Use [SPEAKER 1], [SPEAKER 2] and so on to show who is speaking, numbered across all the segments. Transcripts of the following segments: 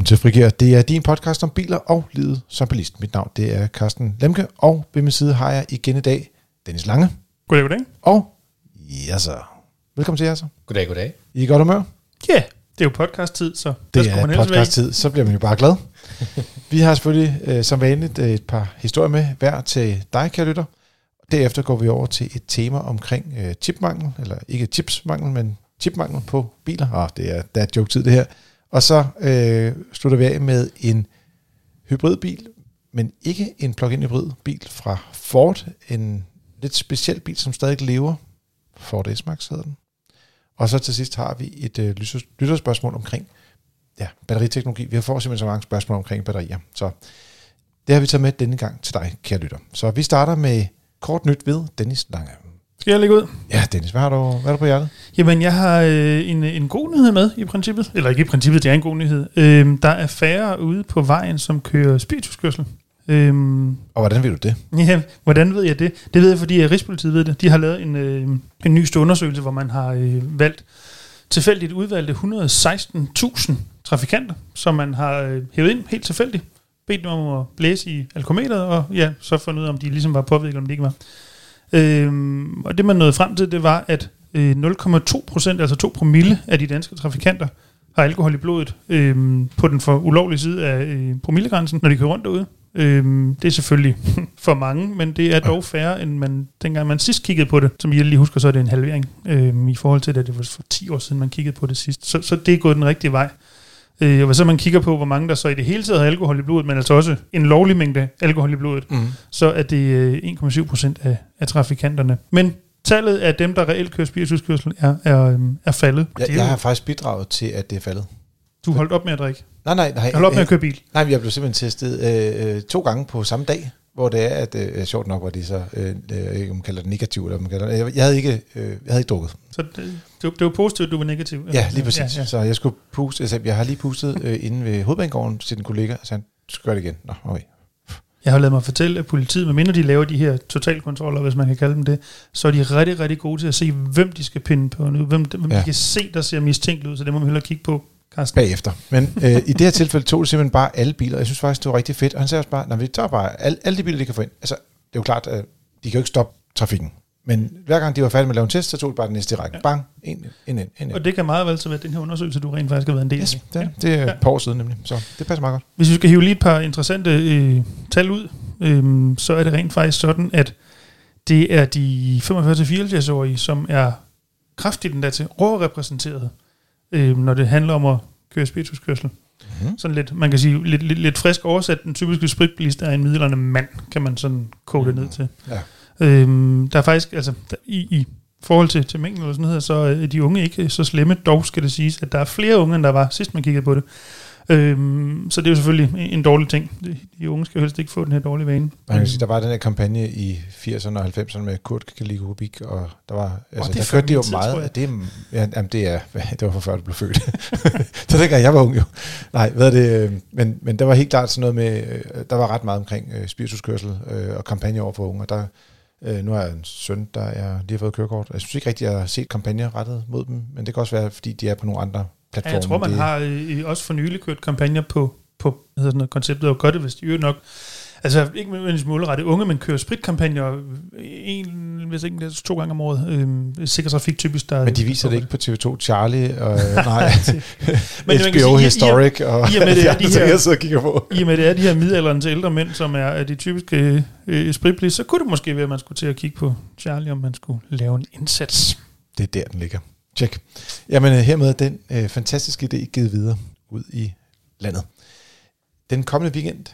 [SPEAKER 1] Velkommen til Frigær. Det er din podcast om biler og livet som bilist. Mit navn det er Carsten Lemke, og ved min side har jeg igen i dag Dennis Lange.
[SPEAKER 2] Goddag, goddag.
[SPEAKER 1] Og ja så. Velkommen til jer så.
[SPEAKER 3] Goddag, goddag.
[SPEAKER 1] I er godt humør?
[SPEAKER 2] Ja, yeah, det er jo podcast-tid, så
[SPEAKER 1] det er podcast-tid, så bliver man jo bare glad. vi har selvfølgelig øh, som vanligt øh, et par historier med hver til dig, kære lytter. Derefter går vi over til et tema omkring øh, chipmangel, eller ikke chipsmangel, men chipmangel på biler. Ah, det er, er joke-tid det her. Og så øh, slutter vi af med en hybridbil, men ikke en plug-in hybridbil fra Ford. En lidt speciel bil, som stadig lever. Ford S-Max hedder den. Og så til sidst har vi et øh, lytterspørgsmål omkring ja, batteriteknologi. Vi har fået simpelthen så mange spørgsmål omkring batterier. Så det har vi taget med denne gang til dig, kære lytter. Så vi starter med kort nyt ved Dennis Lange.
[SPEAKER 2] Skal jeg lægge ud?
[SPEAKER 1] Ja, Dennis, hvad har du, hvad har du på hjertet?
[SPEAKER 2] Jamen, jeg har øh, en, en god nyhed med i princippet. Eller ikke i princippet, det er en god nyhed. Øh, der er færre ude på vejen, som kører spirituskørsel.
[SPEAKER 1] Øhm, og hvordan ved du det?
[SPEAKER 2] Ja, hvordan ved jeg det? Det ved jeg, fordi Rigspolitiet ved det. De har lavet en, øh, en ny undersøgelse, hvor man har øh, valgt tilfældigt udvalgte 116.000 trafikanter, som man har øh, hævet ind helt tilfældigt. Bedt dem om at blæse i alkometeret, og ja, så fundet ud af, om de ligesom var påvirket, eller om de ikke var. Øhm, og det man nåede frem til, det var, at øh, 0,2 procent, altså 2 promille af de danske trafikanter, har alkohol i blodet øh, på den for ulovlige side af øh, promillegrænsen, når de kører rundt derude. Øhm, det er selvfølgelig for mange, men det er dog færre, end man, dengang man sidst kiggede på det. Som jeg lige husker, så er det en halvering øhm, i forhold til, at det var for 10 år siden, man kiggede på det sidst. Så, så det er gået den rigtige vej. Øh, og hvis så man kigger på, hvor mange der så i det hele taget har alkohol i blodet, men altså også en lovlig mængde alkohol i blodet, mm. så er det øh, 1,7 procent af, af trafikanterne. Men tallet af dem, der reelt kører spirituskørsel, er, er, øhm, er faldet.
[SPEAKER 1] Jeg, jeg har faktisk bidraget til, at det er faldet.
[SPEAKER 2] Du holdt op med at drikke?
[SPEAKER 1] Nej, nej, nej.
[SPEAKER 2] Holdt op med at køre bil?
[SPEAKER 1] Nej, jeg blev simpelthen testet øh, øh, to gange på samme dag, hvor det er, at øh, sjovt nok var det så, øh, øh, man kalder det negativt, eller man kalder det, jeg, jeg, havde ikke, øh, jeg havde ikke drukket.
[SPEAKER 2] Så det, det, det var positivt, du var negativ?
[SPEAKER 1] Ja, lige præcis. Ja, ja. Så jeg skulle puste, altså, jeg har lige pustet øh, inde ved hovedbanegården til en kollega, så han skal det igen. Nå, okay.
[SPEAKER 2] Jeg har lavet mig fortælle, at politiet, medmindre de laver de her totalkontroller, hvis man kan kalde dem det, så er de rigtig, rigtig gode til at se, hvem de skal pinde på nu, hvem, hvem ja. de kan se, der ser mistænkt ud, så det må man hellere kigge på.
[SPEAKER 1] Carsten. Bagefter. Men øh, i det her tilfælde tog det simpelthen bare alle biler. Jeg synes faktisk, det var rigtig fedt. Og han sagde også bare, når vi tager bare alle, alle de biler, de kan få ind. Altså, det er jo klart, at de kan jo ikke stoppe trafikken. Men hver gang de var færdige med at lave en test, så tog de bare den næste række. Ja. Bang, ind, ind, ind, ind.
[SPEAKER 2] Og det kan meget vel så være den her undersøgelse, du rent faktisk har været en del af.
[SPEAKER 1] Yes, det, er, det er ja. et par år siden nemlig, så det passer meget godt.
[SPEAKER 2] Hvis vi skal hive lige et par interessante øh, tal ud, øh, så er det rent faktisk sådan, at det er de 45-74-årige, som er kraftigt endda til rårepræsenteret, øh, når det handler om at køre spirituskørsel. Mm-hmm. Sådan lidt, man kan sige, lidt, lidt, lidt frisk oversat, den typiske spritbilist er en middelerne mand, kan man sådan kode det ned til. Ja. Øhm, der er faktisk, altså der, i, i forhold til, til mængden eller sådan noget, så er de unge ikke så slemme. Dog skal det siges, at der er flere unge, end der var sidst man kiggede på det. Øhm, så det er jo selvfølgelig en dårlig ting. De unge skal helst ikke få den her dårlige vane.
[SPEAKER 1] Man kan sige, der var den her kampagne i 80'erne og 90'erne med Kurt Kalikubik, og der var, altså, oh, der kørte de jo meget, det, ja, jamen, det, er, det var for før du blev født. så dengang jeg var ung jo. Nej, hvad er det, øh, men, men der var helt klart sådan noget med, øh, der var ret meget omkring øh, spirituskørsel øh, og kampagne over for unge, og der, Øh, nu har jeg en søn, der er lige har fået kørekort. Jeg synes ikke rigtig, jeg har set kampagner rettet mod dem, men det kan også være, fordi de er på nogle andre platforme. Ja,
[SPEAKER 2] jeg tror, man
[SPEAKER 1] det...
[SPEAKER 2] har øh, også for nylig kørt kampagner på, på hvad hedder sådan noget, konceptet, og godt det, hvis de jo nok Altså ikke nødvendigvis målrettet unge, men kører spritkampagner en, hvis ikke det to gange om året. Øh, sikker trafik typisk. Der
[SPEAKER 1] men de viser det ikke på TV2 Charlie, og nej, men HBO sige, Historic, i, og i, og med det er de her, jeg sidder og kigger på.
[SPEAKER 2] I og med det er de her midalderen til ældre mænd, som er, de typiske øh, spritplis, så kunne det måske være, at man skulle til at kigge på Charlie, om man skulle lave en indsats.
[SPEAKER 1] Det er der, den ligger. Tjek. Jamen øh, hermed er den øh, fantastiske idé givet videre ud i landet. Den kommende weekend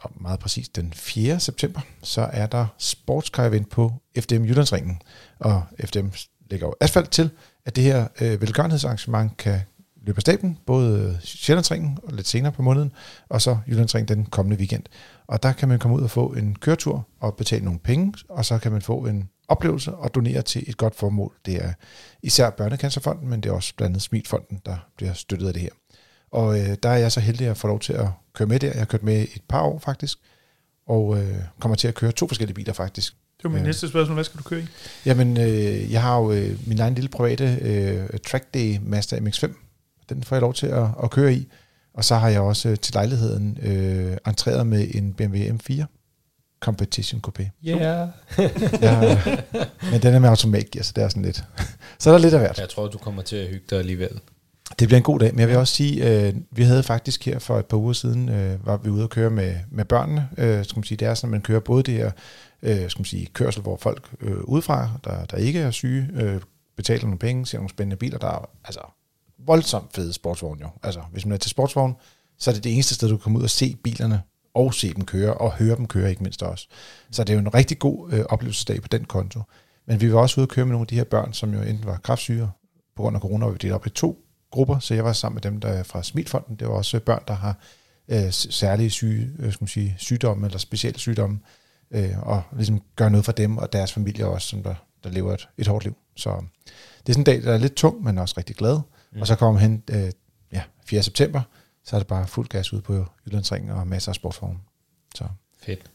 [SPEAKER 1] og meget præcis den 4. september, så er der sportscar på FDM Jyllandsringen. Og FDM lægger jo asfalt til, at det her øh, velgørenhedsarrangement kan løbe af staben, både øh, Sjællandsringen og lidt senere på måneden, og så Jyllandsringen den kommende weekend. Og der kan man komme ud og få en køretur og betale nogle penge, og så kan man få en oplevelse og donere til et godt formål. Det er især Børnecancerfonden, men det er også blandt andet Smidfonden, der bliver støttet af det her. Og øh, der er jeg så heldig at få lov til at køre med der. Jeg har kørt med et par år faktisk, og øh, kommer til at køre to forskellige biler faktisk.
[SPEAKER 2] Det var min øh, næste spørgsmål. Hvad skal du køre i?
[SPEAKER 1] Jamen, øh, jeg har jo øh, min egen lille private øh, Track Day Mazda MX-5. Den får jeg lov til at, at køre i. Og så har jeg også øh, til lejligheden øh, entreret med en BMW M4 Competition Coupé.
[SPEAKER 3] Yeah.
[SPEAKER 1] Ja, men den er med automatgear, så det er sådan lidt. så er der lidt af hvert.
[SPEAKER 3] Jeg tror, du kommer til at hygge dig alligevel.
[SPEAKER 1] Det bliver en god dag, men jeg vil også sige, øh, vi havde faktisk her for et par uger siden, øh, var vi ude at køre med, med børnene. Øh, skal man sige, det er sådan, at man kører både det her øh, skal man sige, kørsel, hvor folk øh, udefra, der, der ikke er syge, øh, betaler nogle penge, ser nogle spændende biler, der er altså voldsomt fede sportsvogne jo. Altså, hvis man er til sportsvogn, så er det det eneste sted, du kan komme ud og se bilerne, og se dem køre, og høre dem køre, ikke mindst også. Så det er jo en rigtig god øh, oplevelsesdag på den konto. Men vi var også ude at køre med nogle af de her børn, som jo enten var kraftsyge på grund af corona, og vi delte op i to grupper, så jeg var sammen med dem, der er fra Smilfonden. Det var også børn, der har øh, særlige syge, øh, skal man sige, sygdomme eller specielle sygdomme, øh, og ligesom gøre noget for dem og deres familier også, som der, der lever et, et hårdt liv. Så det er sådan en dag, der er lidt tung, men også rigtig glad. Mm. Og så kommer hen øh, ja, 4. september, så er det bare fuld gas ud på Jyllandsringen og masser af sportsvogne. Så
[SPEAKER 3] Fedt.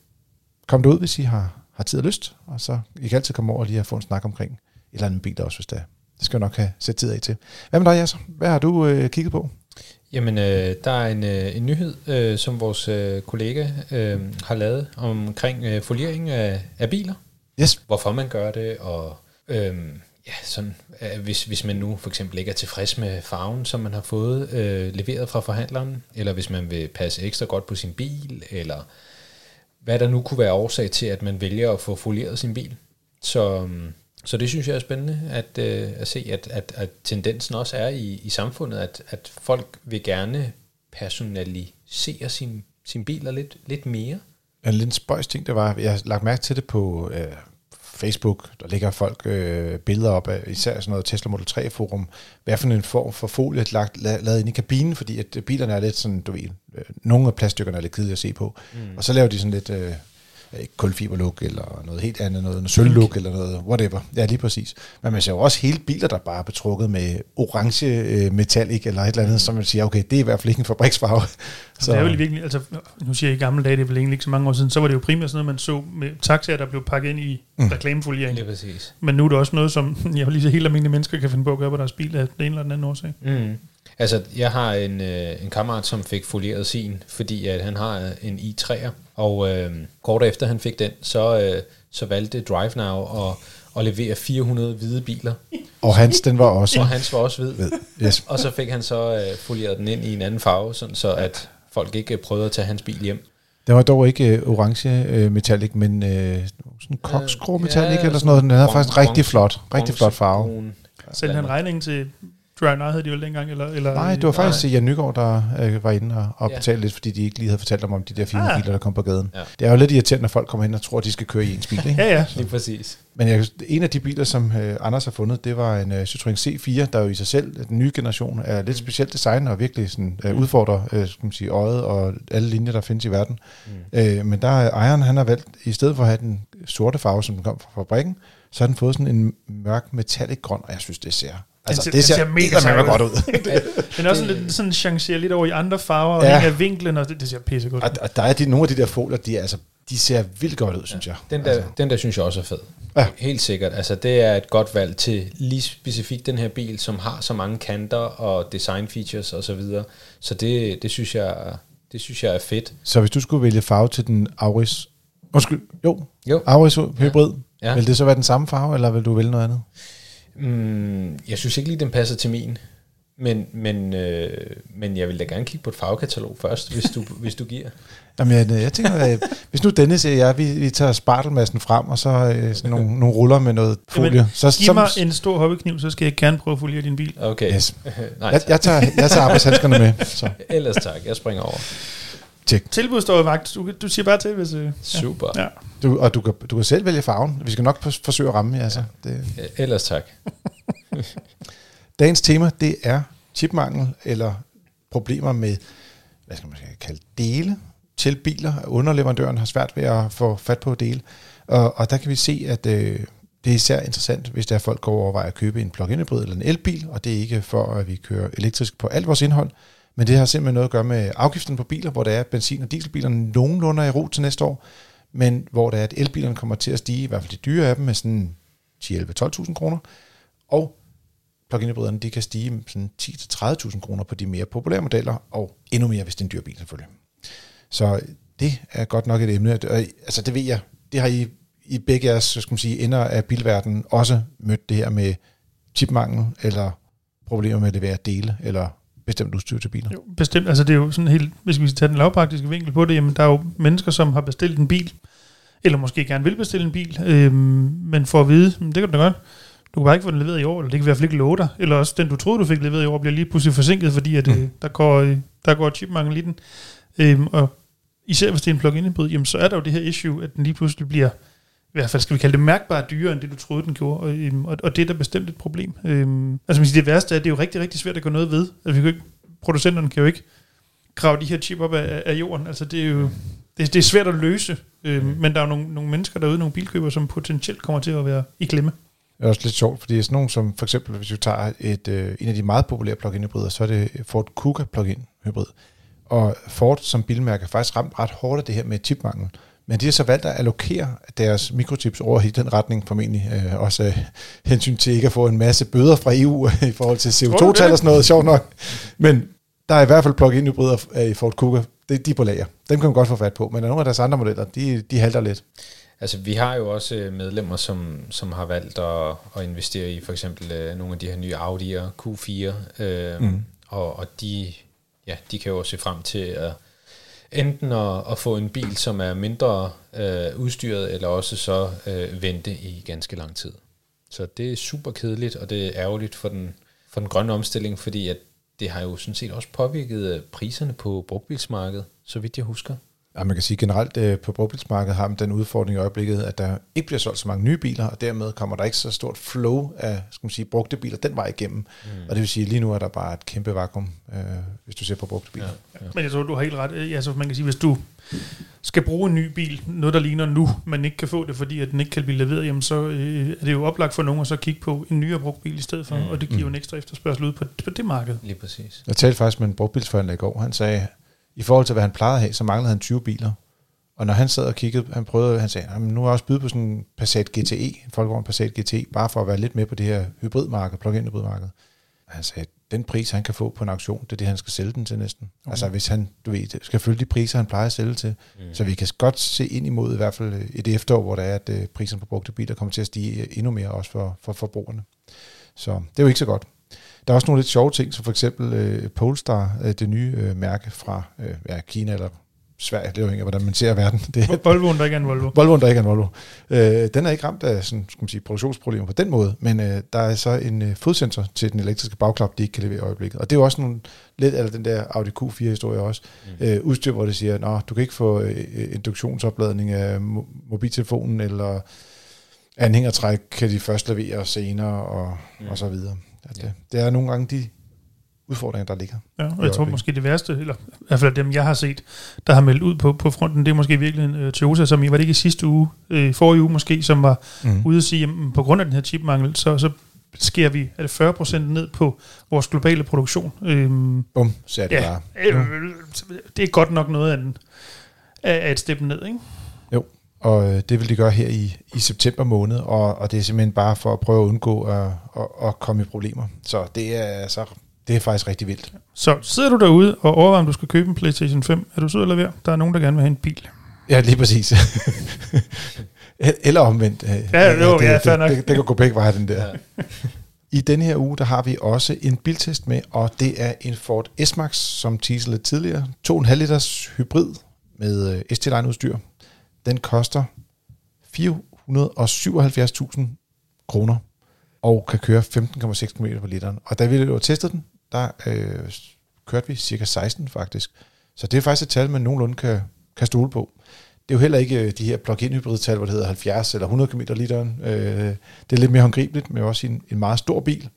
[SPEAKER 1] kom du ud, hvis I har, har tid og lyst, og så I kan altid komme over lige og få en snak omkring et eller andet bil også, hvis det er. Det skal jeg nok have sæt tid af til. Hvad med dig, Jasser? Hvad har du øh, kigget på?
[SPEAKER 3] Jamen, øh, der er en, øh, en nyhed, øh, som vores øh, kollega øh, har lavet omkring øh, foliering af, af biler.
[SPEAKER 1] Yes.
[SPEAKER 3] Hvorfor man gør det, og øh, ja, sådan, øh, hvis, hvis man nu for eksempel ikke er tilfreds med farven, som man har fået øh, leveret fra forhandleren, eller hvis man vil passe ekstra godt på sin bil, eller hvad der nu kunne være årsag til, at man vælger at få folieret sin bil. Så, mm, så det synes jeg er spændende at, øh, at se, at, at, at tendensen også er i, i samfundet, at, at folk vil gerne personalisere sin, sin biler lidt, lidt mere.
[SPEAKER 1] En lidt spøjs ting, det var, jeg har lagt mærke til det på øh, Facebook, der ligger folk øh, billeder op af især sådan noget Tesla Model 3 forum, hvad for en form for folie lagt, la, lavet ind i kabinen, fordi at øh, bilerne er lidt sådan, du ved, øh, nogle af plaststykkerne er lidt kedelige at se på, mm. og så laver de sådan lidt øh, ikke kulfiberlook, eller noget helt andet, noget, noget sølvlook, eller noget whatever. Ja, lige præcis. Men man ser jo også hele biler, der bare er betrukket med orange øh, metallic, eller et eller andet, som man siger, okay, det er i hvert fald ikke en fabriksfarve.
[SPEAKER 2] Så. Det er vel virkelig, altså, nu siger jeg i gamle dage, det er vel egentlig ikke så mange år siden, så var det jo primært sådan noget, man så med taxaer, der blev pakket ind i mm. reklamefoliering.
[SPEAKER 3] Lige præcis.
[SPEAKER 2] Men nu er det også noget, som jeg vil lige så helt almindelige mennesker kan finde på at gøre på deres bil af den ene eller den anden årsag.
[SPEAKER 3] Mm. Altså, jeg har en, øh, en kammerat, som fik folieret sin, fordi at han har en i3'er, og øh, kort efter han fik den, så, øh, så valgte DriveNow at, at levere 400 hvide biler.
[SPEAKER 1] Og hans, den var også...
[SPEAKER 3] Og hans var også hvid.
[SPEAKER 1] Ved. Yes.
[SPEAKER 3] Og så fik han så øh, folieret den ind i en anden farve, sådan så at folk ikke prøvede at tage hans bil hjem.
[SPEAKER 1] Den var dog ikke øh, orange øh, metallic, men øh, sådan koksgrå metallic
[SPEAKER 3] ja,
[SPEAKER 1] eller sådan noget. Den havde faktisk en rigtig flot, rigtig flot farve.
[SPEAKER 2] Sendte han regningen til Drive Now, hed de vel dengang? Eller, eller,
[SPEAKER 1] Nej, det var faktisk
[SPEAKER 3] Nej.
[SPEAKER 1] Jan Nygaard, der øh, var inde og, og
[SPEAKER 3] Ja.
[SPEAKER 1] betalte lidt, fordi de ikke lige havde fortalt dem om de der fine
[SPEAKER 2] Ah.
[SPEAKER 1] biler, der kom på gaden.
[SPEAKER 3] Ja.
[SPEAKER 1] Det er jo lidt irriterende, når folk kommer hen og tror, at de skal køre i ens bil. Ikke?
[SPEAKER 2] Ja, ja.
[SPEAKER 3] Lige præcis.
[SPEAKER 1] Men jeg, en af de biler, som øh, Anders har fundet, det var en øh, Citroën C4, der jo i sig selv, den nye generation, er lidt specielt design og virkelig sådan, øh, udfordrer øh, skal man sige, øjet og alle linjer, der findes i verden. Mm. Øh, men der er ejeren, han har valgt, i stedet for at have den sorte farve, som den kom fra fabrikken, så har den fået sådan en mørk metallic grøn, og jeg synes, det ser... Altså,
[SPEAKER 2] ser-
[SPEAKER 1] det ser,
[SPEAKER 2] den ser mega ud.
[SPEAKER 1] godt ud.
[SPEAKER 2] Den er også lidt sådan chancerer lidt over i andre farver, og
[SPEAKER 1] Ja.
[SPEAKER 2] ja. af vinklen, og det, det ser pisse godt.
[SPEAKER 1] og, og der er de, nogle af de der folier, de, er, altså, de ser vildt godt ud, synes jeg.
[SPEAKER 3] Den der, altså. den der synes jeg også er fed.
[SPEAKER 1] Ja.
[SPEAKER 3] Helt sikkert. Altså, det er et godt valg til lige specifikt den her bil, som har så mange kanter og design features og så videre. Så det, det, synes jeg, det synes jeg er fedt.
[SPEAKER 1] Så hvis du skulle vælge farve til den Auris... Undskyld, jo,
[SPEAKER 3] Jo.
[SPEAKER 1] Auris hybrid, ja.
[SPEAKER 3] Ja.
[SPEAKER 1] vil det så være den samme farve, eller vil du vælge noget andet?
[SPEAKER 3] Mm, jeg synes ikke lige, den passer til min. Men, men, øh, men jeg vil da gerne kigge på et farvekatalog først, hvis du, hvis du giver.
[SPEAKER 1] Jamen, jeg, jeg tænker, øh, hvis nu Dennis siger, ja, vi, vi tager spartelmassen frem, og så øh, sådan nogle, nogle ruller med noget folie.
[SPEAKER 2] Jamen,
[SPEAKER 1] så,
[SPEAKER 2] Giv mig en stor hobbykniv, så skal jeg gerne prøve at foliere din bil.
[SPEAKER 3] Okay.
[SPEAKER 1] Yes.
[SPEAKER 3] Nej,
[SPEAKER 1] jeg, jeg, tager, jeg tager arbejdshandskerne med. Så.
[SPEAKER 3] Ellers tak. Jeg springer over.
[SPEAKER 1] Tjek.
[SPEAKER 2] Tilbud står i vagt. Du, du siger bare til, hvis... Øh,
[SPEAKER 3] Super.
[SPEAKER 2] ja.
[SPEAKER 1] Du, og du kan, du kan selv vælge farven. Vi skal nok forsøge at ramme jer. Altså. Det,
[SPEAKER 3] Ellers tak.
[SPEAKER 1] dagens tema, det er chipmangel eller problemer med, hvad skal man kalde dele til biler. Underleverandøren har svært ved at få fat på dele. Og, og der kan vi se, at øh, det er især interessant, hvis der er folk går over at købe en plug-in hybrid eller en elbil, og det er ikke for, at vi kører elektrisk på alt vores indhold, men det har simpelthen noget at gøre med afgiften på biler, hvor der er benzin- og dieselbilerne nogenlunde er i ro til næste år, men hvor der er, at elbilerne kommer til at stige, i hvert fald de dyre af dem, med sådan 10-11-12.000 kroner, og plug-in hybriderne, de kan stige med sådan 10-30.000 kroner på de mere populære modeller, og endnu mere, hvis det er en dyr bil selvfølgelig. Så det er godt nok et emne. Og, øh, altså det ved jeg, det har I, i begge jeres skal man sige, ender af bilverdenen også mødt det her med chipmangel, eller problemer med at levere dele, eller bestemt udstyr til biler.
[SPEAKER 2] Jo, bestemt. Altså det er jo sådan helt, hvis vi skal tage den lavpraktiske vinkel på det, jamen der er jo mennesker, som har bestilt en bil, eller måske gerne vil bestille en bil, øhm, men for at vide, det kan du da godt, du kan bare ikke få den leveret i år, eller det kan i hvert fald ikke love dig, eller også den, du troede, du fik leveret i år, bliver lige pludselig forsinket, fordi at, mm. øh, der, går, øh, der går chipmangel i den. Øhm, og især hvis det er en plug-in hybrid, jamen så er der jo det her issue, at den lige pludselig bliver, i hvert fald skal vi kalde det mærkbart dyrere, end det du troede, den gjorde, og, øhm, og, og det er da bestemt et problem. Øhm, altså siger, det værste er, at det er jo rigtig, rigtig svært at gøre noget ved. Altså, vi kan ikke, producenterne kan jo ikke grave de her chip op af, af jorden. Altså det er jo det, det er svært at løse, øhm, men der er jo nogle, nogle mennesker derude, nogle bilkøbere, som potentielt kommer til at være i klemme.
[SPEAKER 1] Det er også lidt sjovt, fordi sådan nogle som for eksempel, hvis vi tager et, øh, en af de meget populære plug-in hybrider, så er det Ford Kuga plug-in hybrid. Og Ford som bilmærke er faktisk ramt ret hårdt af det her med chipmangel. Men de har så valgt at allokere deres mikrochips over i den retning formentlig. Øh, også øh, hensyn til ikke at få en masse bøder fra EU i forhold til CO2-tal og sådan noget, sjovt nok. Men der er i hvert fald plug-in hybrider i Ford Kuga. Det, de er på lager. Dem kan man godt få fat på. Men nogle af deres andre modeller, de, de halter lidt.
[SPEAKER 3] Altså, vi har jo også øh, medlemmer, som, som har valgt at, at investere i for eksempel øh, nogle af de her nye Audi'er, Q4, øh, mm. og, og de, ja, de kan jo se frem til at enten at, at få en bil, som er mindre øh, udstyret, eller også så øh, vente i ganske lang tid. Så det er super kedeligt, og det er ærgerligt for den, for den grønne omstilling, fordi at det har jo sådan set også påvirket øh, priserne på brugtbilsmarkedet, så vidt jeg husker.
[SPEAKER 1] Ja, man kan sige generelt øh, på brugtbilsmarkedet har man den udfordring i øjeblikket, at der ikke bliver solgt så mange nye biler, og dermed kommer der ikke så stort flow af skal man sige, brugte biler den vej igennem. Mm. Og det vil sige, at lige nu er der bare et kæmpe vakuum, øh, hvis du ser på brugte biler. Ja,
[SPEAKER 2] ja. Men jeg tror, du har helt ret. Altså, man kan sige, hvis du skal bruge en ny bil, noget der ligner nu, men ikke kan få det, fordi at den ikke kan blive leveret, jamen så øh, er det jo oplagt for nogen at så kigge på en nyere brugt bil i stedet for, mm. og det giver jo en ekstra efterspørgsel ud på, på det marked.
[SPEAKER 3] Lige præcis.
[SPEAKER 1] Jeg talte faktisk med en brugtbilsforhandler i går. Han sagde, i forhold til hvad han plejede at have, så manglede han 20 biler. Og når han sad og kiggede, han prøvede, han sagde, nu er jeg også byde på sådan en Passat GTE, en Folkevogn Passat GTE, bare for at være lidt med på det her hybridmarked, plug-in hybridmarked. Han sagde, den pris, han kan få på en auktion, det er det, han skal sælge den til næsten. Okay. Altså hvis han, du ved, skal følge de priser, han plejer at sælge til. Mm. Så vi kan godt se ind imod i hvert fald et efterår, hvor der er, at øh, priserne på brugte biler kommer til at stige endnu mere også for, for forbrugerne. Så det er jo ikke så godt. Der er også nogle lidt sjove ting, som for eksempel øh, Polestar, øh, det nye øh, mærke fra øh, ja, Kina eller Sverige, det er jo ikke, hvordan man ser verden. Det
[SPEAKER 2] er, Volvoen, der ikke er en Volvo.
[SPEAKER 1] Volvoen, der ikke er en Volvo. Øh, den er ikke ramt af sådan, skal man sige, produktionsproblemer på den måde, men øh, der er så en øh, fodsensor til den elektriske bagklap, de ikke kan levere i øjeblikket. Og det er jo også nogle, lidt af den der Audi Q4-historie også. Mm. Øh, udstyr, hvor det siger, at du kan ikke få øh, induktionsopladning af mo- mobiltelefonen, eller anhængertræk kan de først levere senere, og, mm. og så videre. At, ja. det, det er nogle gange de udfordringer, der ligger.
[SPEAKER 2] Ja, og jeg tror måske det værste, eller i hvert fald dem, jeg har set, der har meldt ud på, på fronten, det er måske virkelig uh, Toyota, som I var det ikke i sidste uge, uh, forrige uge måske, som var mm. ude at sige, at på grund af den her chipmangel, så, så sker vi er det 40% ned på vores globale produktion.
[SPEAKER 1] Øhm, Bum, så er det ja, bare. Øh,
[SPEAKER 2] det er godt nok noget af, den, af et step ned, ikke?
[SPEAKER 1] Og øh, det vil de gøre her i, i september måned, og, og det er simpelthen bare for at prøve at undgå at, at, at komme i problemer. Så det er altså det er faktisk rigtig vildt.
[SPEAKER 2] Så sidder du derude og overvejer, om du skal købe en PlayStation 5, er du sød eller ved? Der er nogen, der gerne vil have en bil.
[SPEAKER 1] Ja, lige præcis. eller omvendt.
[SPEAKER 2] Ja, jo, det, ja,
[SPEAKER 1] det, nok. Det, det, kan gå begge veje, den der. I denne her uge, der har vi også en biltest med, og det er en Ford S-Max, som teasede lidt tidligere. 2,5 liters hybrid med øh, ST-Line udstyr. Den koster 477.000 kroner og kan køre 15,6 km på literen. Og da vi jo testede den, der øh, kørte vi cirka 16 faktisk. Så det er faktisk et tal, man nogenlunde kan, kan stole på. Det er jo heller ikke øh, de her plug-in hybridtal, hvor det hedder 70 eller 100 km literen. Øh, det er lidt mere håndgribeligt, men også en, en meget stor bil.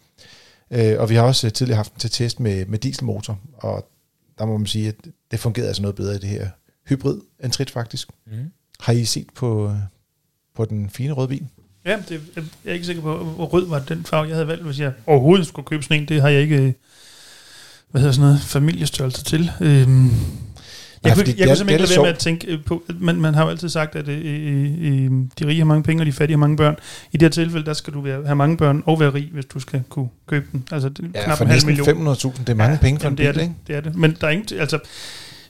[SPEAKER 1] Øh, og vi har også øh, tidligere haft den til test med, med dieselmotor, og der må man sige, at det fungerede altså noget bedre i det her hybrid end trit faktisk. Mm. Har I set på, på den fine røde bil?
[SPEAKER 2] Ja, det, jeg er ikke sikker på, hvor rød var den farve, jeg havde valgt, hvis jeg overhovedet skulle købe sådan en. Det har jeg ikke, hvad hedder sådan noget, familiestørrelse til. Øhm. Jeg, kunne, jeg
[SPEAKER 1] det
[SPEAKER 2] kunne simpelthen ikke lade være med at tænke øh, på, man, man har jo altid sagt, at øh, øh, de rige har mange penge, og de fattige har mange børn. I det her tilfælde, der skal du være, have mange børn og være rig, hvis du skal kunne købe den. Altså det er
[SPEAKER 1] Ja,
[SPEAKER 2] knap
[SPEAKER 1] for
[SPEAKER 2] en halv million.
[SPEAKER 1] 500.000, det er mange ja, penge for
[SPEAKER 2] Jamen,
[SPEAKER 1] en
[SPEAKER 2] det er
[SPEAKER 1] bil,
[SPEAKER 2] det,
[SPEAKER 1] ikke?
[SPEAKER 2] det er det. Men der er ingen, altså,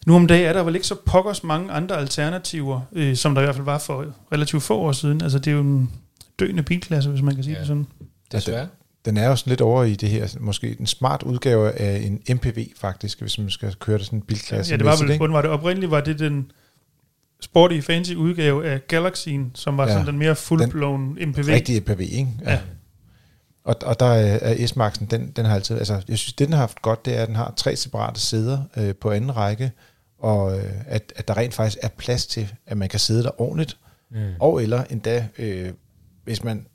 [SPEAKER 2] nu om dagen er der vel ikke så pokkers mange andre alternativer, øh, som der i hvert fald var for relativt få år siden. Altså det er jo en døende bilklasse, hvis man kan sige
[SPEAKER 3] Ja.
[SPEAKER 2] det sådan.
[SPEAKER 3] Desværre.
[SPEAKER 1] Den er jo sådan lidt over i det her, måske en smart udgave af en MPV faktisk, hvis man skal køre det sådan en bilklasse.
[SPEAKER 2] Ja, det var vel,
[SPEAKER 1] ikke?
[SPEAKER 2] hvordan var det oprindeligt, var det den sporty, fancy udgave af Galaxyen, som var
[SPEAKER 1] Ja.
[SPEAKER 2] ja. sådan den mere full-blown MPV.
[SPEAKER 1] Rigtig MPV, ikke?
[SPEAKER 2] Ja.
[SPEAKER 1] Og, og der er S-Maxen, den, den har altid, altså jeg synes, det den har haft godt, det er, at den har tre separate sæder øh, på anden række, og øh, at, at der rent faktisk er plads til, at man kan sidde der ordentligt,
[SPEAKER 3] Mm.
[SPEAKER 1] og eller endda, øh, hvis man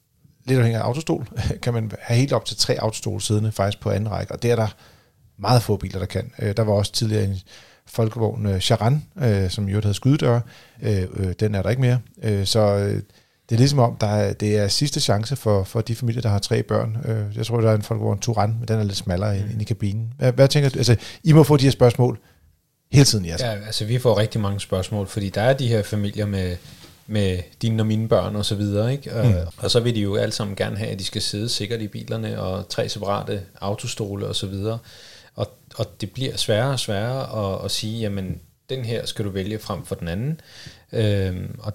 [SPEAKER 1] lidt afhængig af autostol, kan man have helt op til tre autostol siddende faktisk på anden række, og det er der meget få biler, der kan. Øh, der var også tidligere en folkevogn øh, Charan, øh, som jo havde skydedøre. Øh, øh, den er der ikke mere. Øh, så øh, det er ligesom om, der er, det er sidste chance for, for de familier, der har tre børn. Øh, jeg tror, der er en folkevogn Turan, men den er lidt smallere mm. ind i kabinen. Hvad, hvad tænker du? Altså, I må få de her spørgsmål hele tiden, altså.
[SPEAKER 3] Ja, altså vi får rigtig mange spørgsmål, fordi der er de her familier med, med dine og mine børn og så videre, ikke? Og,
[SPEAKER 1] Mm.
[SPEAKER 3] og så vil de jo alle sammen gerne have, at de skal sidde sikkert i bilerne, og tre separate autostole og så videre. Og, og det bliver sværere og sværere at, at sige, jamen, den her skal du vælge frem for den anden. Øhm, og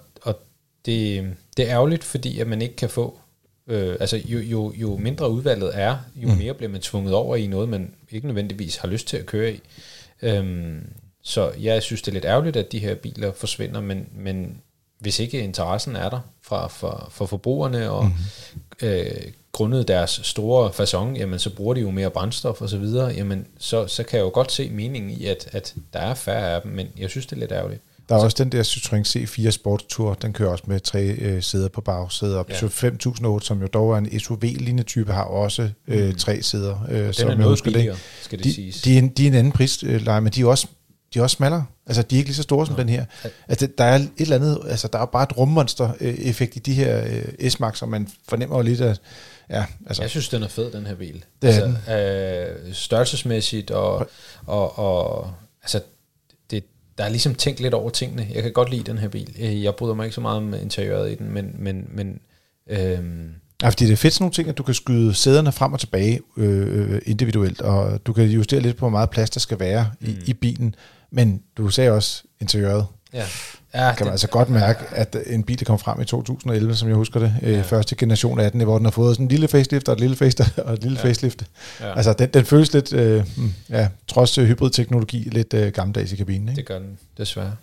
[SPEAKER 3] det, det er ærgerligt, fordi at man ikke kan få Øh, altså jo, jo, jo mindre udvalget er, jo
[SPEAKER 1] Mm.
[SPEAKER 3] mere bliver man tvunget over i noget, man ikke nødvendigvis har lyst til at køre i. Øhm, så jeg synes, det er lidt ærgerligt, at de her biler forsvinder, men, men hvis ikke interessen er der fra, fra, fra forbrugerne, og mm. øh, grundet deres store façon, jamen så bruger de jo mere brændstof og så videre, jamen så, så kan jeg jo godt se meningen i, at, at der er færre af dem, men jeg synes, det er lidt ærgerligt.
[SPEAKER 1] Der er også den der Citroën C4 Sport Tour, den kører også med tre øh, sæder på bagsædet.
[SPEAKER 3] Ja.
[SPEAKER 1] Ja. 5008, som jo dog er en SUV-lignende type, har også øh,
[SPEAKER 3] Mm.
[SPEAKER 1] tre sæder. Øh,
[SPEAKER 3] Den
[SPEAKER 1] som
[SPEAKER 3] er noget
[SPEAKER 1] husker det.
[SPEAKER 3] billigere, skal det
[SPEAKER 1] De,
[SPEAKER 3] siges.
[SPEAKER 1] de, er en, de er en anden prisleje, men de er også de er også smallere. Altså, de er ikke lige så store som
[SPEAKER 3] Nå.
[SPEAKER 1] den her. Altså, der er et eller andet, altså, der er bare et rummonster-effekt i de her øh, S-Max, og man fornemmer jo lidt, at ja, altså,
[SPEAKER 3] Jeg synes, den er fed, den her bil.
[SPEAKER 1] Det er
[SPEAKER 3] altså, øh, størrelsesmæssigt, og, og, og altså, der er ligesom tænkt lidt over tingene. Jeg kan godt lide den her bil. Øh, Jeg bryder mig ikke så meget om interiøret i den, men, men, men øhm,
[SPEAKER 1] Ja, fordi det er fedt sådan nogle ting, at du kan skyde sæderne frem og tilbage øh, øh, individuelt, og du kan justere lidt på, hvor meget plads der skal være i,
[SPEAKER 3] Mm.
[SPEAKER 1] i bilen. Men du sagde også interiøret.
[SPEAKER 3] ja. Ja
[SPEAKER 1] Kan man altså godt mærke, at en bil, der kom frem i 2011, som jeg husker det, øh,
[SPEAKER 3] Ja.
[SPEAKER 1] første generation af den, hvor den har fået sådan en lille facelift og et lille facelift og et lille
[SPEAKER 3] Ja.
[SPEAKER 1] facelift.
[SPEAKER 3] Ja,
[SPEAKER 1] Altså, den, den føles lidt, øh, mm, ja, trods øh, hybridteknologi, lidt øh, gammeldags i kabinen. Ikke?
[SPEAKER 3] det gør den, desværre.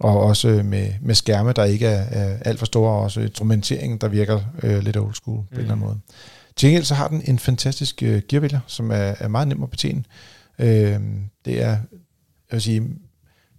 [SPEAKER 1] Og også øh, med, med skærme, der ikke er, er alt for store, og også instrumenteringen, der virker øh, lidt old school på mm. en eller anden måde. Til gengæld så har den en fantastisk øh, gearvælger, som er, er meget nem at betjene. Øh, det er, jeg vil sige,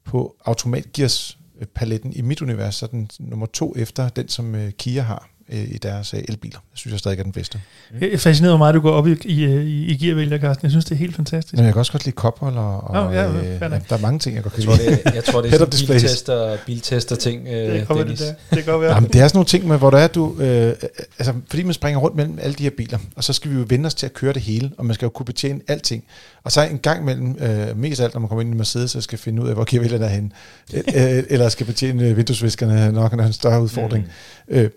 [SPEAKER 1] på automatgears paletten i mit univers, så er den nummer to efter den, som øh, Kia har øh, i deres øh, elbiler. Jeg synes jeg stadig er den bedste.
[SPEAKER 2] Jeg er fascineret, hvor meget du går op i, i, i, i gearvælger, Carsten. Jeg synes, det er helt fantastisk.
[SPEAKER 1] Men jeg kan også godt lide kopholder, og
[SPEAKER 2] ja,
[SPEAKER 1] øh, ja, der er mange ting, jeg godt kan
[SPEAKER 3] Jeg tror,
[SPEAKER 1] lide.
[SPEAKER 3] det, jeg tror, det er sådan biltester, biltester ting, øh,
[SPEAKER 2] det kommer det
[SPEAKER 3] Dennis.
[SPEAKER 2] der. Det kan godt være.
[SPEAKER 1] Jamen, det er sådan nogle ting, med, hvor der er, du, øh, altså, fordi man springer rundt mellem alle de her biler, og så skal vi jo vende os til at køre det hele, og man skal jo kunne betjene alting. Og så en gang mellem, øh, mest alt, når man kommer ind i Mercedes, så skal finde ud af, hvor gearvælgerne er henne, øh, øh, eller skal betjene øh, vinduesviskerne, nok er en større udfordring. Mm. Øh,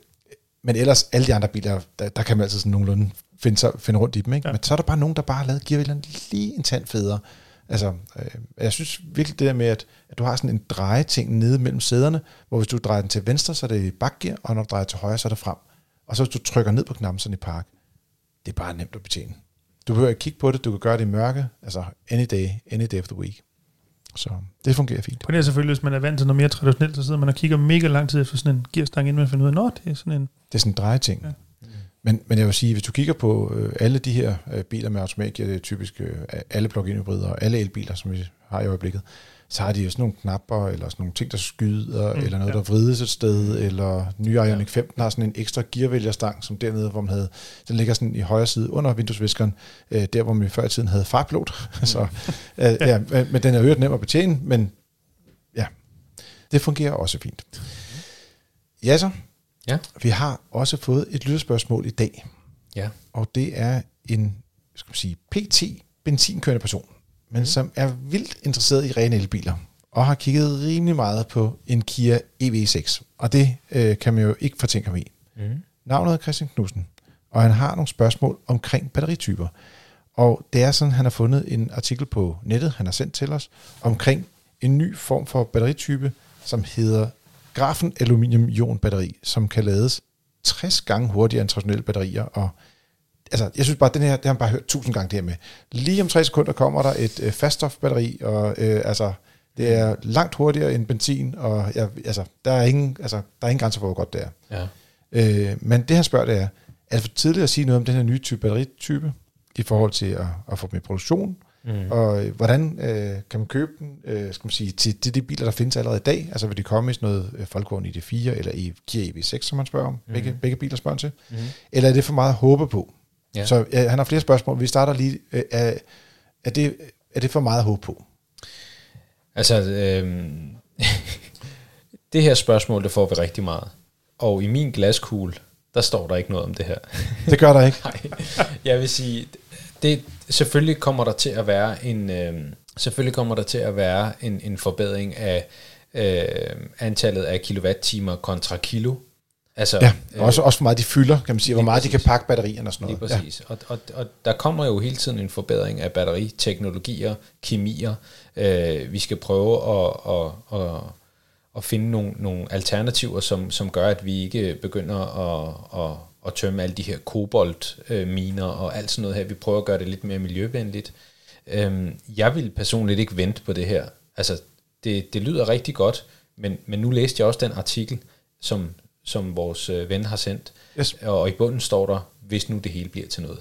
[SPEAKER 1] men ellers, alle de andre biler, der, der kan man altid sådan nogenlunde finde, sig, finde rundt i dem. Ikke?
[SPEAKER 2] Ja.
[SPEAKER 1] Men så er der bare nogen, der bare har lavet gearvælgerne lige en tand federe. Altså, øh, jeg synes virkelig det der med, at, at du har sådan en drejeting nede mellem sæderne, hvor hvis du drejer den til venstre, så er det i bakgear, og når du drejer til højre, så er det frem. Og så hvis du trykker ned på knappen sådan i park, det er bare nemt at betjene. Du behøver ikke kigge på det, du kan gøre det i mørke, altså any day, any day of the week. Så det fungerer fint.
[SPEAKER 2] På det er selvfølgelig, hvis man er vant til noget mere traditionelt, så sidder man og kigger mega lang tid efter sådan en gearstang, inden man finder ud af, at det er sådan en...
[SPEAKER 1] Det er sådan en drejeting.
[SPEAKER 2] Ja.
[SPEAKER 1] Men, men jeg vil sige, hvis du kigger på øh, alle de her øh, biler med automatgear, det er typisk øh, alle plug-in hybrider og alle elbiler, som vi har i øjeblikket, så har de jo sådan nogle knapper, eller sådan nogle ting, der skyder,
[SPEAKER 2] Mm,
[SPEAKER 1] mm, eller noget,
[SPEAKER 2] ja.
[SPEAKER 1] der vrides et sted, eller nye Ioniq 15 har sådan en ekstra gearvælgerstang, som dernede, hvor man havde, den ligger sådan i højre side under vinduesviskeren, øh, der hvor man før i tiden havde farpilot. så, øh, ja, øh, men den er øvrigt nem at betjene, men ja, det fungerer også fint. Ja så,
[SPEAKER 3] Ja.
[SPEAKER 1] vi har også fået et lytterspørgsmål i dag,
[SPEAKER 3] Ja.
[SPEAKER 1] og det er en skal man sige, PT benzinkørende person, men mm. som er vildt interesseret i rene elbiler. og har kigget rimelig meget på en Kia EV6. Og det øh, kan man jo ikke fortænke ham i.
[SPEAKER 3] Mm.
[SPEAKER 1] Navnet er Christian Knudsen, og han har nogle spørgsmål omkring batterityper. Og det er sådan, han har fundet en artikel på nettet, han har sendt til os, omkring en ny form for batteritype, som hedder grafen aluminium ion batteri, som kan lades 60 gange hurtigere end traditionelle batterier. Og altså, jeg synes bare, den her, det har man bare hørt tusind gange det her med. Lige om tre sekunder kommer der et øh, faststofbatteri, og øh, altså, det er langt hurtigere end benzin, og ja, altså, der, er ingen, altså, der er ingen grænser for, hvor godt det er.
[SPEAKER 3] Ja.
[SPEAKER 1] Øh, men det han spørger, det er, er det for tidligt at sige noget om den her nye type batteritype, i forhold til at, at få dem i produktion,
[SPEAKER 3] Mm.
[SPEAKER 1] og øh, hvordan øh, kan man købe den, øh, skal man sige, til, til de biler, der findes allerede i dag? Altså vil de komme i sådan noget øh, Folkevogn ID4 eller i Kia EV6, som man spørger om? Mm. Begge, begge biler spørger til.
[SPEAKER 3] Mm.
[SPEAKER 1] Eller er det for meget at håbe på?
[SPEAKER 3] Ja.
[SPEAKER 1] Så øh, han har flere spørgsmål. Vi starter lige. Øh, er, det, er det for meget at håbe på?
[SPEAKER 3] Altså, øhm, det her spørgsmål, det får vi rigtig meget. Og i min glaskugle, der står der ikke noget om det her.
[SPEAKER 1] Det gør der ikke.
[SPEAKER 3] Nej, jeg vil sige, det, selvfølgelig kommer der til at være en, øh, selvfølgelig kommer der til at være en, en forbedring af øh, antallet af kilowatt-timer kontra kilo. Altså,
[SPEAKER 1] Ja, også, også hvor meget de fylder, kan man sige, hvor
[SPEAKER 3] lige
[SPEAKER 1] meget de kan
[SPEAKER 3] præcis.
[SPEAKER 1] pakke batterierne og sådan
[SPEAKER 3] Lige
[SPEAKER 1] noget.
[SPEAKER 3] præcis. Ja. Og, og, og der kommer jo hele tiden en forbedring af batteriteknologier, kemier. Øh, vi skal prøve at, at, at, at finde nogle, nogle alternativer, som, som gør, at vi ikke begynder at, at, at tømme alle de her koboltminer og alt sådan noget her. Vi prøver at gøre det lidt mere miljøvenligt. Øhm, jeg vil personligt ikke vente på det her. Altså, det, det lyder rigtig godt, men, men nu læste jeg også den artikel, som, som vores øh, ven har sendt,
[SPEAKER 1] Yes.
[SPEAKER 3] og i bunden står der, hvis nu det hele bliver til noget.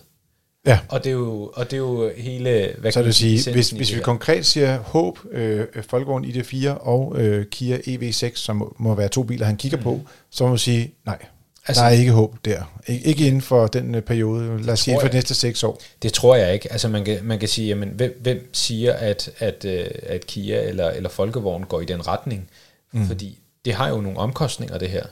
[SPEAKER 1] Ja.
[SPEAKER 3] Og det er jo, og det er jo hele... Hvad
[SPEAKER 1] Så det vil sige, hvis, hvis vi konkret siger håb, øh, Folkevogn ID4 og øh, Kia EV6, som må, må være to biler, han kigger mm. på, så må man sige, nej, altså, der er ikke håb der. Ik- ikke inden for den øh, periode, lad os sige for de næste seks år.
[SPEAKER 3] Det tror jeg ikke. Altså man kan, man kan sige, jamen, hvem, hvem siger, at, at, øh, at Kia eller, eller Folkevogn går i den retning? Mm. Fordi det har jo nogle omkostninger, det her.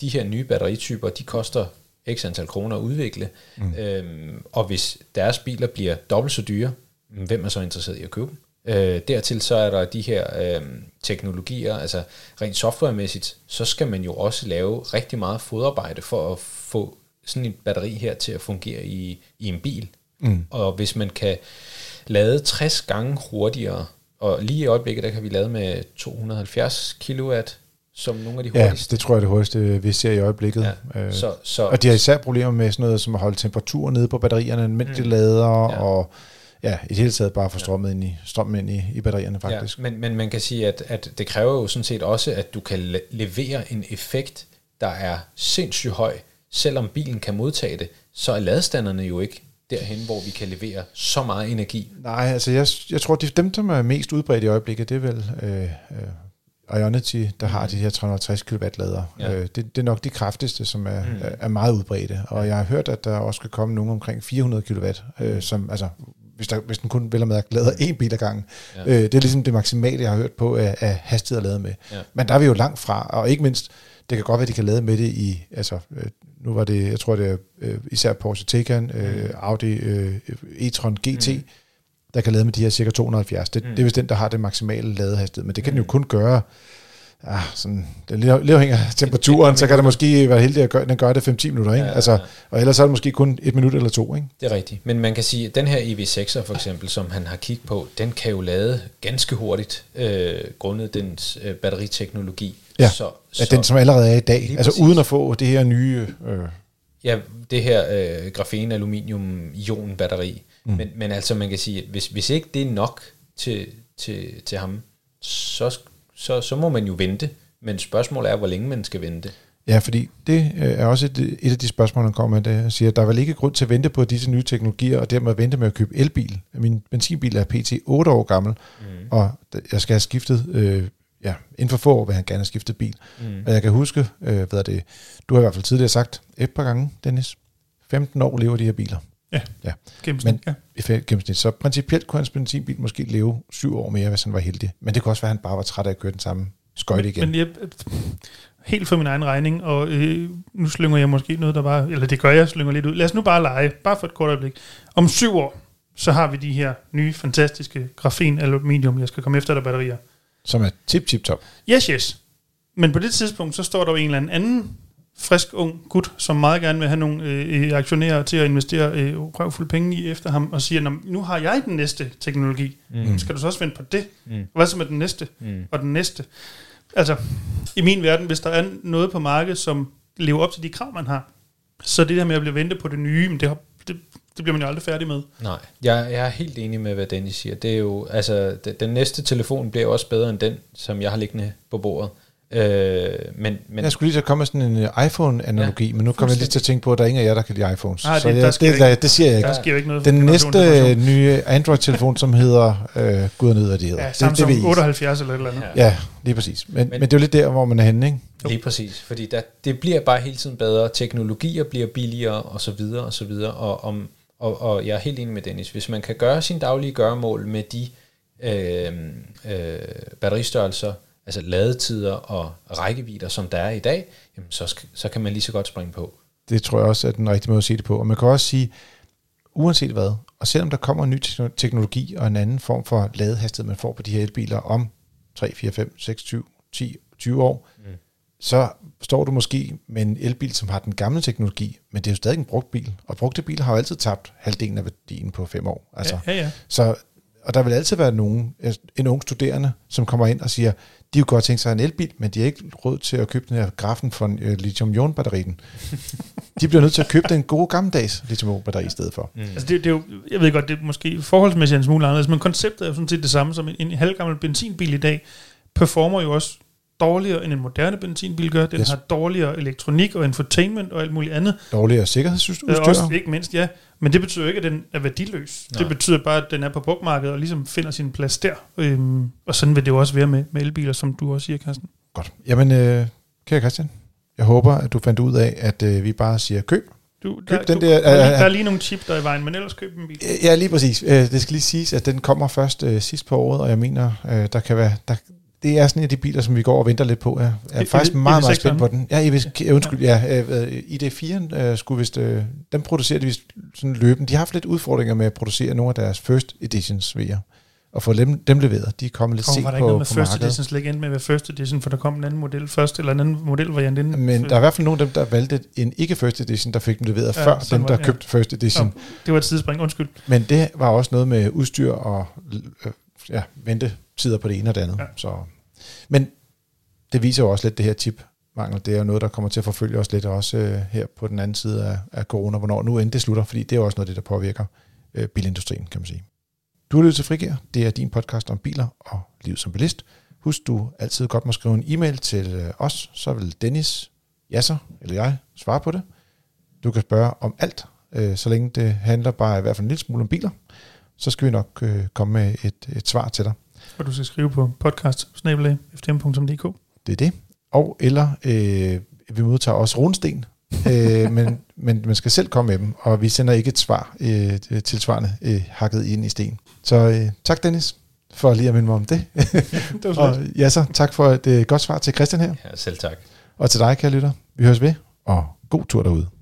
[SPEAKER 3] De her nye batterityper, de koster x antal kroner at udvikle. Mm. Øhm, og hvis deres biler bliver dobbelt så dyre, mm, hvem er så interesseret i at købe dem? Øh, dertil så er der de her øh, teknologier, altså rent softwaremæssigt, så skal man jo også lave rigtig meget fodarbejde for at få sådan en batteri her til at fungere i, i en bil. Mm. Og hvis man kan lade 60 gange hurtigere, og lige i øjeblikket, der kan vi lade med 270 kilowatt, som nogle af de
[SPEAKER 1] Ja,
[SPEAKER 3] hurtigste.
[SPEAKER 1] det tror jeg er det hurtigste, vi ser i øjeblikket.
[SPEAKER 3] Ja,
[SPEAKER 1] Øh,
[SPEAKER 3] så, så,
[SPEAKER 1] Og de har især problemer med sådan noget som at holde temperaturen nede på batterierne, mens de lader,
[SPEAKER 3] Ja.
[SPEAKER 1] ja. og ja, i det hele taget bare få strømmen ind i, strømmen ind i, i batterierne faktisk.
[SPEAKER 3] Ja, men, men man kan sige, at, at det kræver jo sådan set også, at du kan le- levere en effekt, der er sindssygt høj. Selvom bilen kan modtage det, så er ladestanderne jo ikke derhen, hvor vi kan levere så meget energi.
[SPEAKER 1] Nej, altså jeg, jeg tror, de, dem, som er mest udbredt i øjeblikket, det er vel øh, øh, Ionity, der har de her 360 kW lader.
[SPEAKER 3] Ja.
[SPEAKER 1] Øh, det, det er nok de kraftigste, som er, mm. er meget udbredte. Og jeg har hørt, at der også skal komme nogen omkring 400 kW, øh, som altså hvis, der, hvis den kun vel og mærke lader én bil ad gangen.
[SPEAKER 3] Ja.
[SPEAKER 1] Øh, det er ligesom det maksimale, jeg har hørt på, af, af hastighed at lade med.
[SPEAKER 3] Ja.
[SPEAKER 1] Men der er vi jo langt fra, og ikke mindst, det kan godt være, at de kan lade med det i, altså, øh, nu var det, jeg tror det er øh, især Porsche Taycan, øh, Audi øh, e-tron GT, mm. Der kan lade med de her cirka 270. Det, mm. det er vist den, der har det maksimale ladehastighed, men det kan mm. den jo kun gøre, ah, sådan, det er lidt, afhængig af temperaturen, så kan det måske være heldig at gøre, den gør det 5-10 minutter, ikke?
[SPEAKER 3] Ja, ja,
[SPEAKER 1] Altså, og ellers er det måske kun et minut eller to, ikke?
[SPEAKER 3] Det er rigtigt. Men man kan sige, at den her EV6'er for eksempel, som han har kigget på, den kan jo lade ganske hurtigt, øh, grundet dens øh, batteriteknologi.
[SPEAKER 1] Ja,
[SPEAKER 3] så,
[SPEAKER 1] Så, den, som allerede er i dag, altså
[SPEAKER 3] præcis.
[SPEAKER 1] uden at få det her nye... Øh,
[SPEAKER 3] Ja, det her øh, grafen aluminium ion batteri. Mm. Men, men altså man kan sige, at hvis, hvis ikke det er nok til, til, til ham, så, så, så må man jo vente. Men spørgsmålet er, hvor længe man skal vente.
[SPEAKER 1] Ja, fordi det øh, er også et, et af de spørgsmål, han kommer med, er, siger, at der er vel ikke grund til at vente på disse nye teknologier, og dermed vente med at købe elbil. Min benzinbil er pt. 8 år gammel, mm. og jeg skal have skiftet, øh, ja, inden for få år vil han gerne have skiftet bil. Mm. Og jeg kan huske, øh, hvad er det, du har i hvert fald tidligere sagt et par gange, Dennis, 15 år lever de her biler.
[SPEAKER 2] Ja,
[SPEAKER 1] Ja,
[SPEAKER 2] gennemsnit.
[SPEAKER 1] men
[SPEAKER 2] Ja.
[SPEAKER 1] gennemsnit. Så principielt kunne hans benzinbil måske leve syv år mere, hvis han var heldig. Men det kunne også være, at han bare var træt af at køre den samme skøjte igen.
[SPEAKER 2] Men jeg, helt for min egen regning, og øh, nu slynger jeg måske noget, der bare, eller det gør jeg, slynger lidt ud. Lad os nu bare lege, bare for et kort øjeblik. Om syv år, så har vi de her nye, fantastiske grafen aluminium, jeg skal komme efter der batterier.
[SPEAKER 1] Som er tip, tip, top.
[SPEAKER 2] Yes, yes. Men på det tidspunkt, så står der jo en eller anden anden frisk ung gut, som meget gerne vil have nogle øh, aktionærer til at investere øh, røvfulde penge i efter ham, og siger, nu har jeg den næste teknologi. Mm. Skal du så også vente på det? Mm. Hvad så med den næste? Mm. Og den næste? Altså, i min verden, hvis der er noget på markedet, som lever op til de krav, man har, så det der med at blive vente på det nye, men det, har, det, det bliver man jo aldrig færdig med.
[SPEAKER 3] Nej, jeg, jeg er helt enig med, hvad Dennis siger. Det er jo, altså, det, den næste telefon bliver også bedre end den, som jeg har liggende på bordet. Øh, men, men
[SPEAKER 1] jeg skulle lige så komme med sådan en uh, iPhone-analogi, ja, men nu kommer jeg lige til at tænke på, at der er ingen af jer, der kan lide iPhones.
[SPEAKER 2] Nej, det,
[SPEAKER 1] så
[SPEAKER 2] jeg,
[SPEAKER 1] det, det, det, det siger jeg ikke.
[SPEAKER 2] Der sker ikke noget
[SPEAKER 1] Den næste nye Android-telefon, som hedder øh, Gud ned, de hedder.
[SPEAKER 2] Ja, Samsung det, det 78 eller et eller andet.
[SPEAKER 1] Ja, ja lige præcis. Men, men, men det er jo lidt der, hvor man er henne, ikke?
[SPEAKER 3] Lige præcis, fordi der, det bliver bare hele tiden bedre. Teknologier bliver billigere, og så videre, og så videre. Og, om, og, og jeg er helt enig med Dennis. Hvis man kan gøre sin daglige gøremål med de øh, øh, batteristørrelser, altså ladetider og rækkevidder, som der er i dag, jamen så, så kan man lige så godt springe på.
[SPEAKER 1] Det tror jeg også er den rigtige måde at sige det på. Og man kan også sige, uanset hvad, og selvom der kommer en ny teknologi og en anden form for ladehastighed, man får på de her elbiler om 3, 4, 5, 6, 20, 10, 20 år, mm. så står du måske med en elbil, som har den gamle teknologi, men det er jo stadig en brugt bil, og brugte biler har jo altid tabt halvdelen af værdien på fem år.
[SPEAKER 2] Altså, ja, ja, ja.
[SPEAKER 1] Så, og der vil altid være nogen, en ung studerende, som kommer ind og siger, de kunne godt tænke sig en elbil, men de har ikke råd til at købe den her grafen for en uh, lithium-ion-batterien. de bliver nødt til at købe den gode gammeldags lithium-ion-batteri i stedet for.
[SPEAKER 2] Mm. Altså det, det er jo, jeg ved godt, det er måske forholdsmæssigt en smule anderledes, men konceptet er jo sådan set det samme som en, en halvgammel benzinbil i dag, performer jo også dårligere end en moderne benzinbil gør. Den yes. har dårligere elektronik og infotainment og alt muligt andet.
[SPEAKER 1] Dårligere sikkerhedsudstyr.
[SPEAKER 2] Øh, også, ikke mindst, ja. Men det betyder ikke, at den er værdiløs. Nej. Det betyder bare, at den er på brugmarkedet og ligesom finder sin plads der. Øhm, og sådan vil det jo også være med, med elbiler, som du også siger, Carsten.
[SPEAKER 1] Godt. Jamen, øh, kære Christian, jeg håber, at du fandt ud af, at øh, vi bare siger køb.
[SPEAKER 2] Du, der, køb den du, der, der, er, der er lige nogle chip, der er i vejen, men ellers køb en bil.
[SPEAKER 1] Ja, lige præcis. Øh, det skal lige siges, at den kommer først øh, sidst på året, og jeg mener, øh, der kan være, der, det er sådan en af de biler, som vi går og venter lidt på. Jeg er I, faktisk I, meget, meget spændt på den. Ja, I, undskyld, ja, ID4 uh, skulle vist, uh, den producerer de vist sådan løbende. De har haft lidt udfordringer med at producere nogle af deres first editions VR og få dem, dem leveret. De er kommet lidt sent på,
[SPEAKER 2] var der ikke noget med first markedet. edition slet ikke med ved first edition, for der kom en anden model først, eller en anden modelvariant inden?
[SPEAKER 1] Men der er i hvert fald nogle af dem, der valgte en ikke first edition, der fik dem leveret ja, før dem, der var, ja. købte first edition. Nå,
[SPEAKER 2] det var et tidsspring, undskyld.
[SPEAKER 1] Men det var også noget med udstyr og øh, ja, vente tider på det ene og det andet. Ja. Så. Men det viser jo også lidt det her chip mangel. Det er jo noget, der kommer til at forfølge os lidt også øh, her på den anden side af, af corona, hvornår nu end det slutter, fordi det er også noget det, der påvirker øh, bilindustrien, kan man sige. Du har lyttet til Frigær. Det er din podcast om biler og liv som bilist. Husk, du altid godt må skrive en e-mail til øh, os, så vil Dennis, Jasser eller jeg svare på det. Du kan spørge om alt, øh, så længe det handler bare i hvert fald en lille smule om biler, så skal vi nok øh, komme med et, et svar til dig.
[SPEAKER 2] Og du skal skrive på podcast Det
[SPEAKER 1] er det. Og eller øh, vi modtager også runsten, øh, men, men man skal selv komme med dem, og vi sender ikke et svar øh, tilsvarende øh, hakket ind i sten. Så øh, tak Dennis, for lige at minde mig om det. det og ja, så tak for et øh, godt svar til Christian her.
[SPEAKER 3] Ja, selv tak.
[SPEAKER 1] Og til dig, kære lytter. Vi høres ved, og god tur derude.